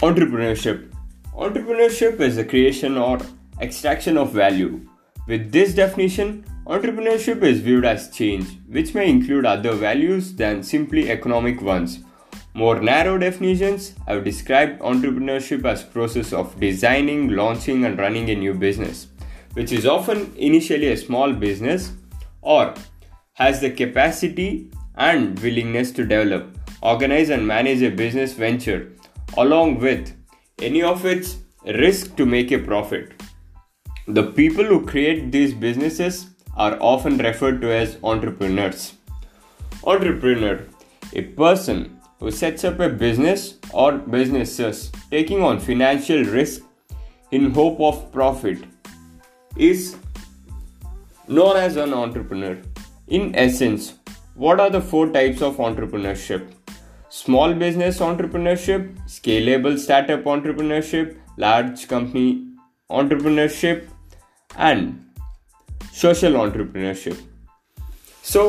Entrepreneurship. Entrepreneurship is the creation or extraction of value. With this definition, entrepreneurship is viewed as change, which may include other values than simply economic ones. More narrow definitions have described entrepreneurship as process of designing, launching and running a new business, which is often initially a small business or has the capacity and willingness to develop, organize and manage a business venture along with any of its risk to make a profit. The people who create these businesses are often referred to as entrepreneurs. Entrepreneur, a person who sets up a business or businesses taking on financial risk in hope of profit is known as an entrepreneur. In essence, what are the four types of entrepreneurship? Small business entrepreneurship, scalable startup entrepreneurship, large company entrepreneurship, and social entrepreneurship. So,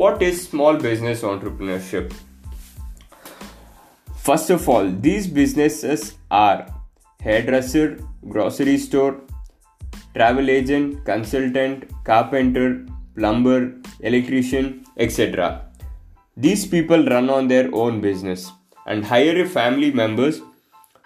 what is small business entrepreneurship? First of all, these businesses are hairdresser, grocery store, travel agent, consultant, carpenter, plumber, electrician, etc. These people run on their own business and hire a family members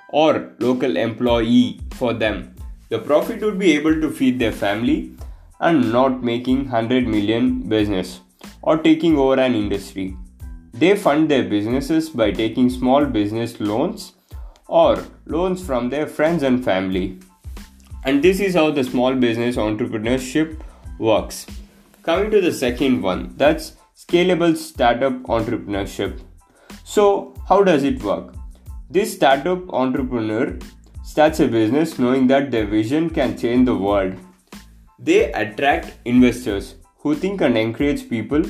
or local employee for them. The profit would be able to feed their family and not making 100 million business or taking over an industry. They fund their businesses by taking small business loans or loans from their friends and family. And this is how the small business entrepreneurship works. Coming to the second one, that's scalable startup entrepreneurship. So, how does it work? This startup entrepreneur starts a business knowing that their vision can change the world. They attract investors who think and encourage people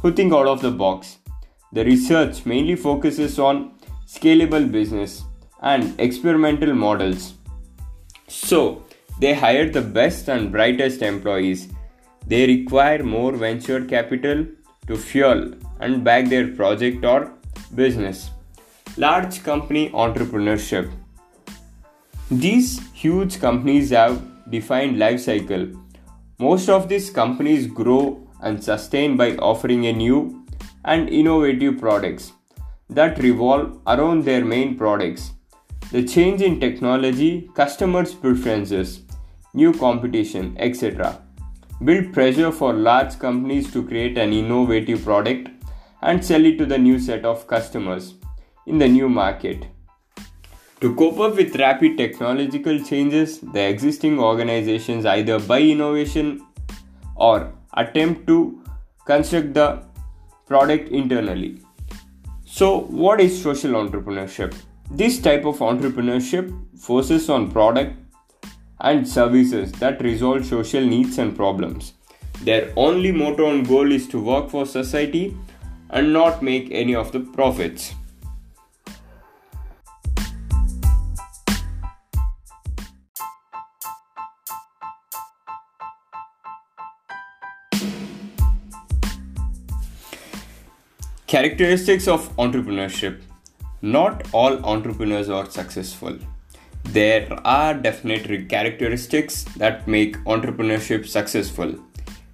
who think out of the box. The research mainly focuses on scalable business and experimental models. So, they hire the best and brightest employees. They require more venture capital to fuel and back their project or business. Large company entrepreneurship. These huge companies have defined life cycle. Most of these companies grow and sustain by offering a new and innovative products that revolve around their main products. The change in technology, customers' preferences, new competition, etc build pressure for large companies to create an innovative product and sell it to the new set of customers in the new market. To cope up with rapid technological changes, the existing organizations either buy innovation or attempt to construct the product internally. So, what is social entrepreneurship? This type of entrepreneurship focuses on product and services that resolve social needs and problems. Their only motto and goal is to work for society and not make any of the profits. Characteristics of entrepreneurship Not all entrepreneurs are successful there are definite characteristics that make entrepreneurship successful.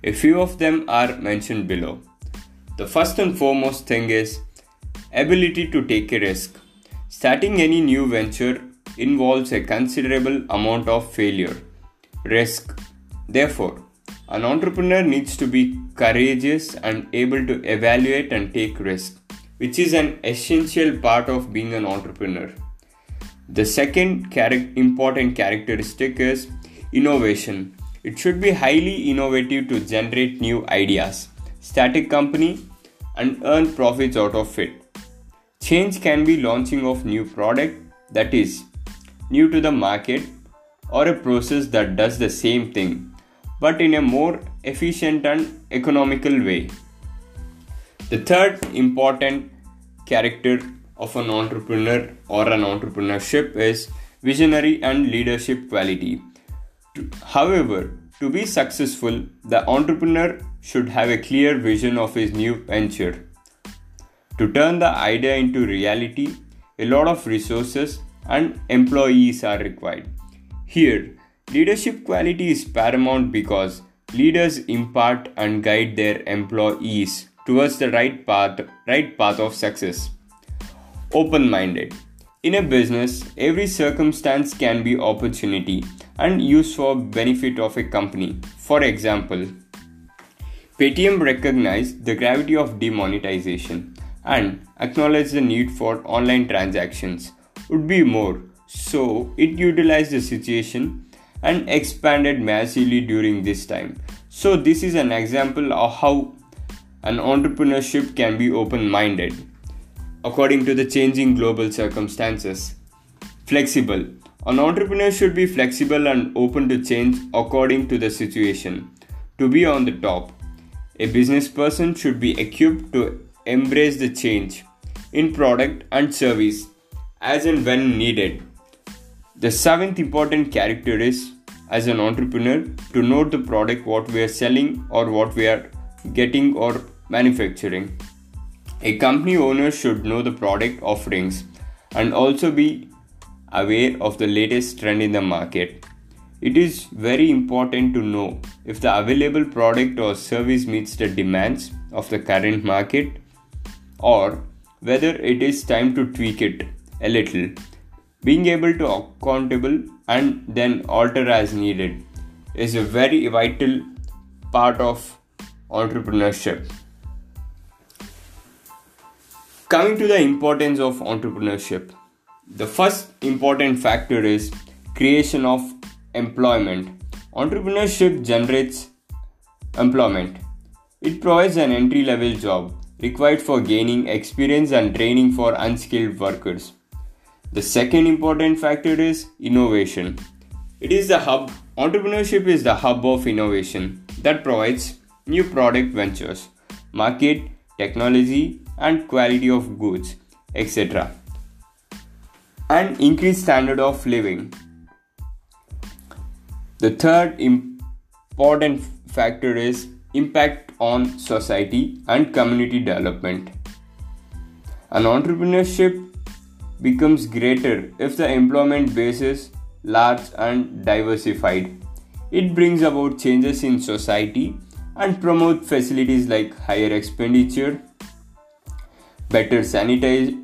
A few of them are mentioned below. The first and foremost thing is ability to take a risk. Starting any new venture involves a considerable amount of failure, risk. Therefore, an entrepreneur needs to be courageous and able to evaluate and take risk, which is an essential part of being an entrepreneur. The second char- important characteristic is innovation. It should be highly innovative to generate new ideas, start a company, and earn profits out of it. Change can be launching of new product that is new to the market or a process that does the same thing but in a more efficient and economical way. The third important character of an entrepreneur or an entrepreneurship is visionary and leadership quality. However, to be successful, the entrepreneur should have a clear vision of his new venture. To turn the idea into reality, a lot of resources and employees are required. Here, leadership quality is paramount because leaders impart and guide their employees towards the right path, right path of success. Open minded. In a business, every circumstance can be opportunity and used for benefit of a company. For example, Paytm recognized the gravity of demonetization and acknowledged the need for online transactions would be more, so it utilized the situation and expanded massively during this time. So, this is an example of how an entrepreneurship can be open minded according to the changing global circumstances. Flexible. An entrepreneur should be flexible and open to change according to the situation. To be on the top, a business person should be equipped to embrace the change in product and service as and when needed. The seventh important character is as an entrepreneur to know the product what we are selling or what we are getting or manufacturing. A company owner should know the product offerings and also be aware of the latest trend in the market. It is very important to know if the available product or service meets the demands of the current market or whether it is time to tweak it a little. Being able to accountable and then alter as needed is a very vital part of entrepreneurship. Coming to the importance of entrepreneurship, the first important factor is creation of employment. Entrepreneurship generates employment. It provides an entry level job required for gaining experience and training for unskilled workers. The second important factor is innovation. It is the hub, entrepreneurship is the hub of innovation that provides new product ventures, market, technology, and quality of goods, etc. And increased standard of living. The third important factor is impact on society and community development. An entrepreneurship becomes greater if the employment base is large and diversified. It brings about changes in society and promote facilities like higher expenditure, better sanitized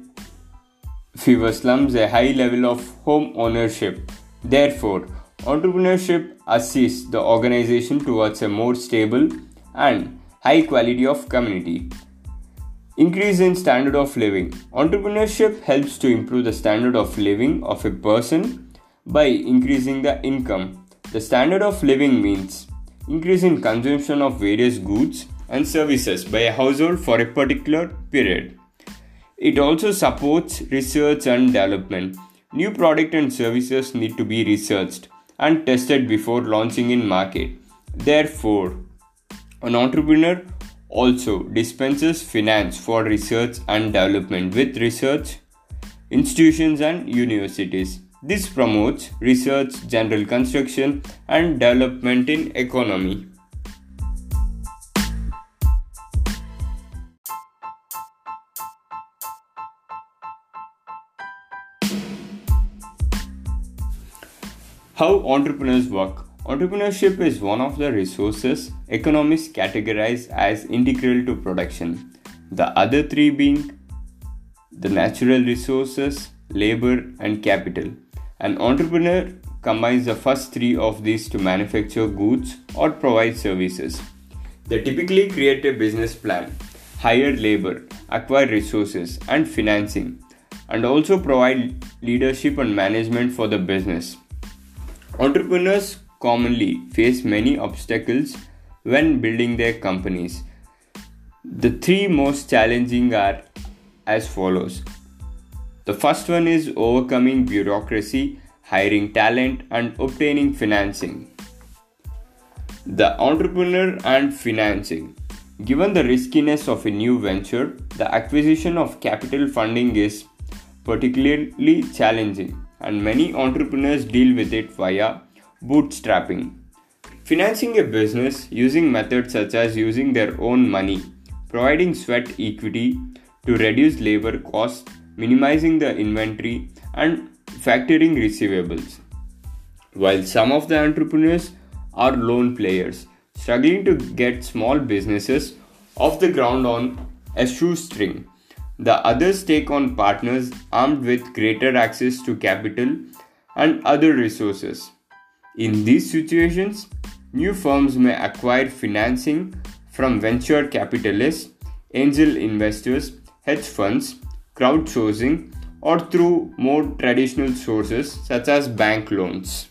fever slums, a high level of home ownership. Therefore, entrepreneurship assists the organization towards a more stable and high quality of community. Increase in standard of living. Entrepreneurship helps to improve the standard of living of a person by increasing the income. The standard of living means increase in consumption of various goods and services by a household for a particular period. It also supports research and development. New product and services need to be researched and tested before launching in market. Therefore, an entrepreneur also dispenses finance for research and development with research institutions and universities. This promotes research, general construction, and development in economy. How entrepreneurs work. Entrepreneurship is one of the resources economists categorize as integral to production. The other three being the natural resources, labor, and capital. An entrepreneur combines the first three of these to manufacture goods or provide services. They typically create a business plan, hire labor, acquire resources and financing, and also provide leadership and management for the business. Entrepreneurs commonly face many obstacles when building their companies. The three most challenging are as follows. The first one is overcoming bureaucracy, hiring talent, and obtaining financing. The entrepreneur and financing. Given the riskiness of a new venture, the acquisition of capital funding is particularly challenging, and many entrepreneurs deal with it via Bootstrapping. Financing a business using methods such as using their own money, providing sweat equity to reduce labor costs, minimizing the inventory, and factoring receivables. While some of the entrepreneurs are lone players, struggling to get small businesses off the ground on a shoestring. The others take on partners armed with greater access to capital and other resources. In these situations, new firms may acquire financing from venture capitalists, angel investors, hedge funds, crowdsourcing, or through more traditional sources such as bank loans.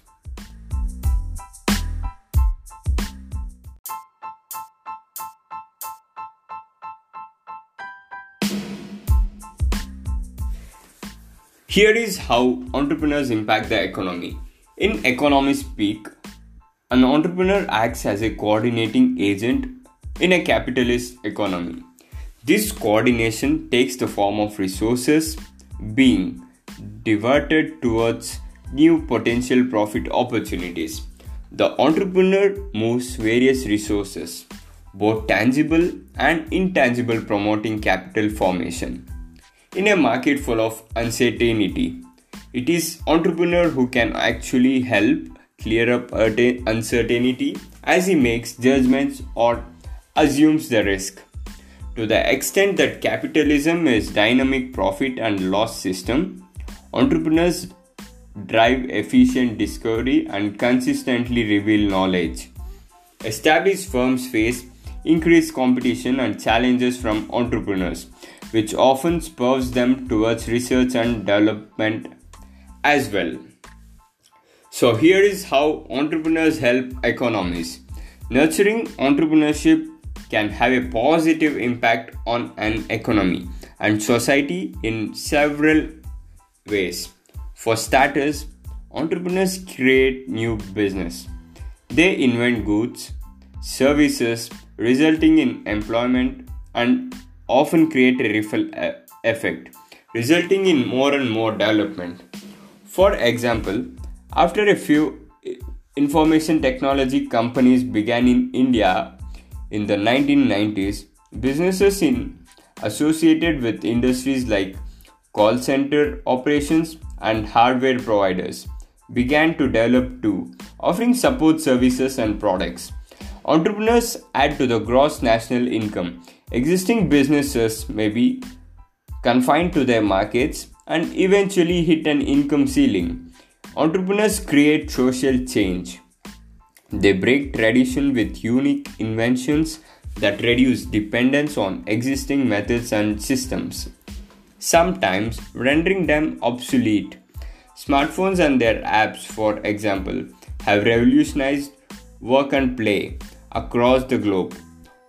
Here is how entrepreneurs impact the economy. In economy speak, an entrepreneur acts as a coordinating agent in a capitalist economy. This coordination takes the form of resources being diverted towards new potential profit opportunities. The entrepreneur moves various resources, both tangible and intangible, promoting capital formation. In a market full of uncertainty, it is entrepreneur who can actually help clear up uncertainty as he makes judgments or assumes the risk. To the extent that capitalism is dynamic profit and loss system, entrepreneurs drive efficient discovery and consistently reveal knowledge. Established firms face increased competition and challenges from entrepreneurs which often spurs them towards research and development as well. So, here is how entrepreneurs help economies. Nurturing entrepreneurship can have a positive impact on an economy and society in several ways. For starters, entrepreneurs create new business. They invent goods, services, resulting in employment and often create a ripple effect, resulting in more and more development. For example, after a few information technology companies began in India in the 1990s, businesses in associated with industries like call center operations and hardware providers began to develop too, offering support services and products. Entrepreneurs add to the gross national income Existing businesses may be confined to their markets and eventually hit an income ceiling. Entrepreneurs create social change. They break tradition with unique inventions that reduce dependence on existing methods and systems, sometimes rendering them obsolete. Smartphones and their apps, for example, have revolutionized work and play across the globe.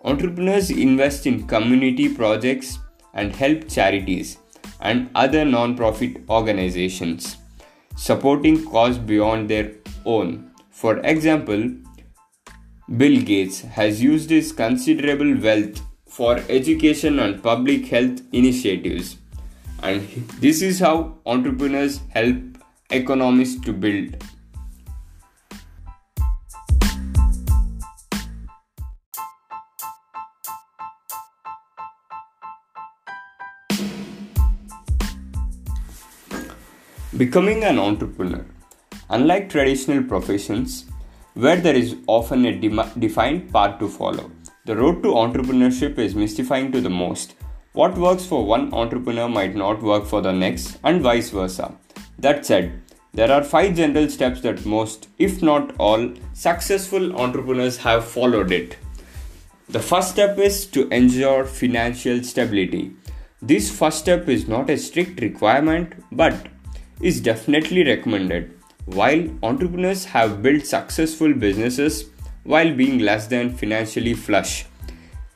Entrepreneurs invest in community projects and help charities and other non-profit organizations, supporting causes beyond their own. For example, Bill Gates has used his considerable wealth for education and public health initiatives. And this is how entrepreneurs help economies to build. Becoming an entrepreneur. Unlike traditional professions, where there is often a de- defined path to follow, the road to entrepreneurship is mystifying to the most. What works for one entrepreneur might not work for the next, and vice versa. That said, there are five general steps that most, if not all, successful entrepreneurs have followed it. The first step is to ensure financial stability. This first step is not a strict requirement, but is definitely recommended. While entrepreneurs have built successful businesses while being less than financially flush.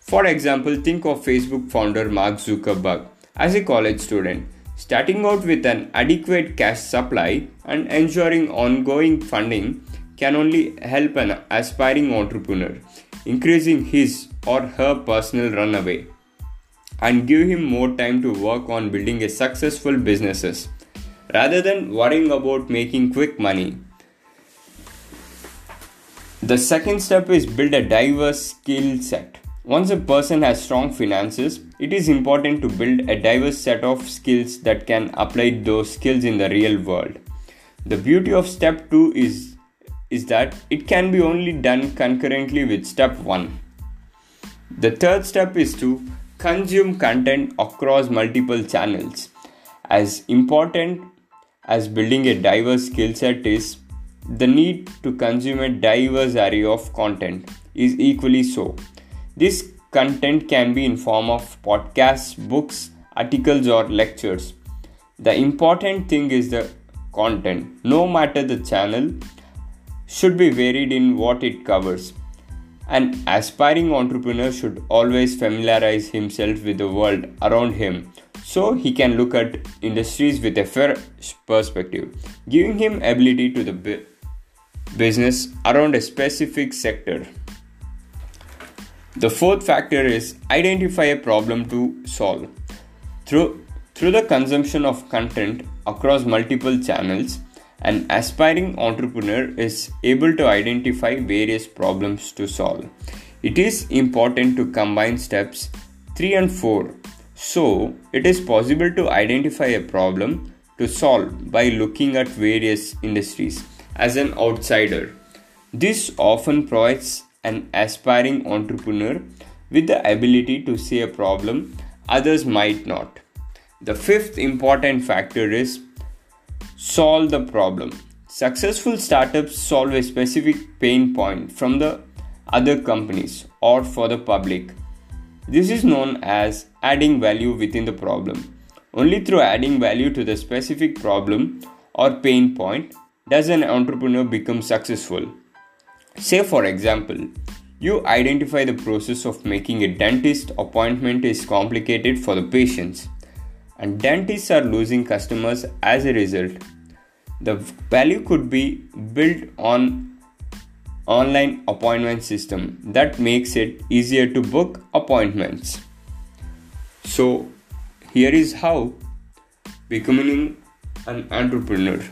For example, think of Facebook founder Mark Zuckerberg as a college student, starting out with an adequate cash supply and ensuring ongoing funding can only help an aspiring entrepreneur, increasing his or her personal runaway and give him more time to work on building a successful businesses rather than worrying about making quick money. The second step is build a diverse skill set. Once a person has strong finances, it is important to build a diverse set of skills that can apply those skills in the real world. The beauty of step 2 is is that it can be only done concurrently with step 1. The third step is to consume content across multiple channels. As important as building a diverse skill set is, the need to consume a diverse array of content is equally so. This content can be in form of podcasts, books, articles or lectures. The important thing is the content. No matter the channel, should be varied in what it covers. An aspiring entrepreneur should always familiarize himself with the world around him so he can look at industries with a fresh perspective, giving him ability to the business around a specific sector. The fourth factor is identify a problem to solve. Through, through the consumption of content across multiple channels, an aspiring entrepreneur is able to identify various problems to solve. It is important to combine steps 3 and 4 so it is possible to identify a problem to solve by looking at various industries as an outsider. This often provides an aspiring entrepreneur with the ability to see a problem others might not. The fifth important factor is solve the problem. Successful startups solve a specific pain point from the other companies or for the public. This is known as adding value within the problem. Only through adding value to the specific problem or pain point does an entrepreneur become successful. Say, for example, you identify the process of making a dentist appointment is complicated for the patients and dentists are losing customers as a result. The value could be built on online appointment system that makes it easier to book appointments. So here is how becoming an entrepreneur